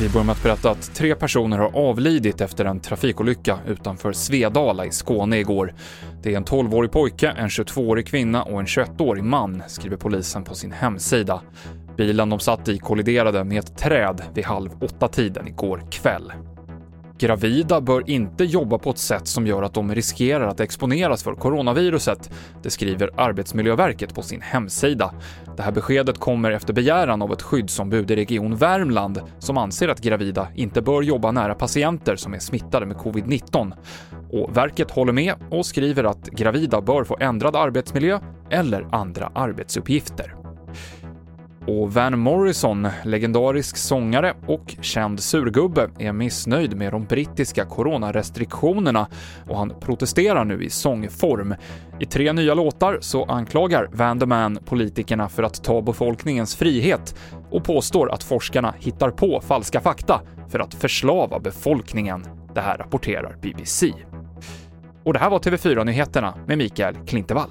Vi börjar med att berätta att tre personer har avlidit efter en trafikolycka utanför Svedala i Skåne igår. Det är en 12-årig pojke, en 22-årig kvinna och en 21-årig man, skriver polisen på sin hemsida. Bilen de satt i kolliderade med ett träd vid halv åtta-tiden igår kväll. Gravida bör inte jobba på ett sätt som gör att de riskerar att exponeras för coronaviruset, det skriver Arbetsmiljöverket på sin hemsida. Det här beskedet kommer efter begäran av ett skyddsombud i Region Värmland som anser att gravida inte bör jobba nära patienter som är smittade med covid-19. Och verket håller med och skriver att gravida bör få ändrad arbetsmiljö eller andra arbetsuppgifter. Och Van Morrison, legendarisk sångare och känd surgubbe, är missnöjd med de brittiska coronarestriktionerna och han protesterar nu i sångform. I tre nya låtar så anklagar Van the Man politikerna för att ta befolkningens frihet och påstår att forskarna hittar på falska fakta för att förslava befolkningen. Det här rapporterar BBC. Och det här var TV4-nyheterna med Mikael Klintevall.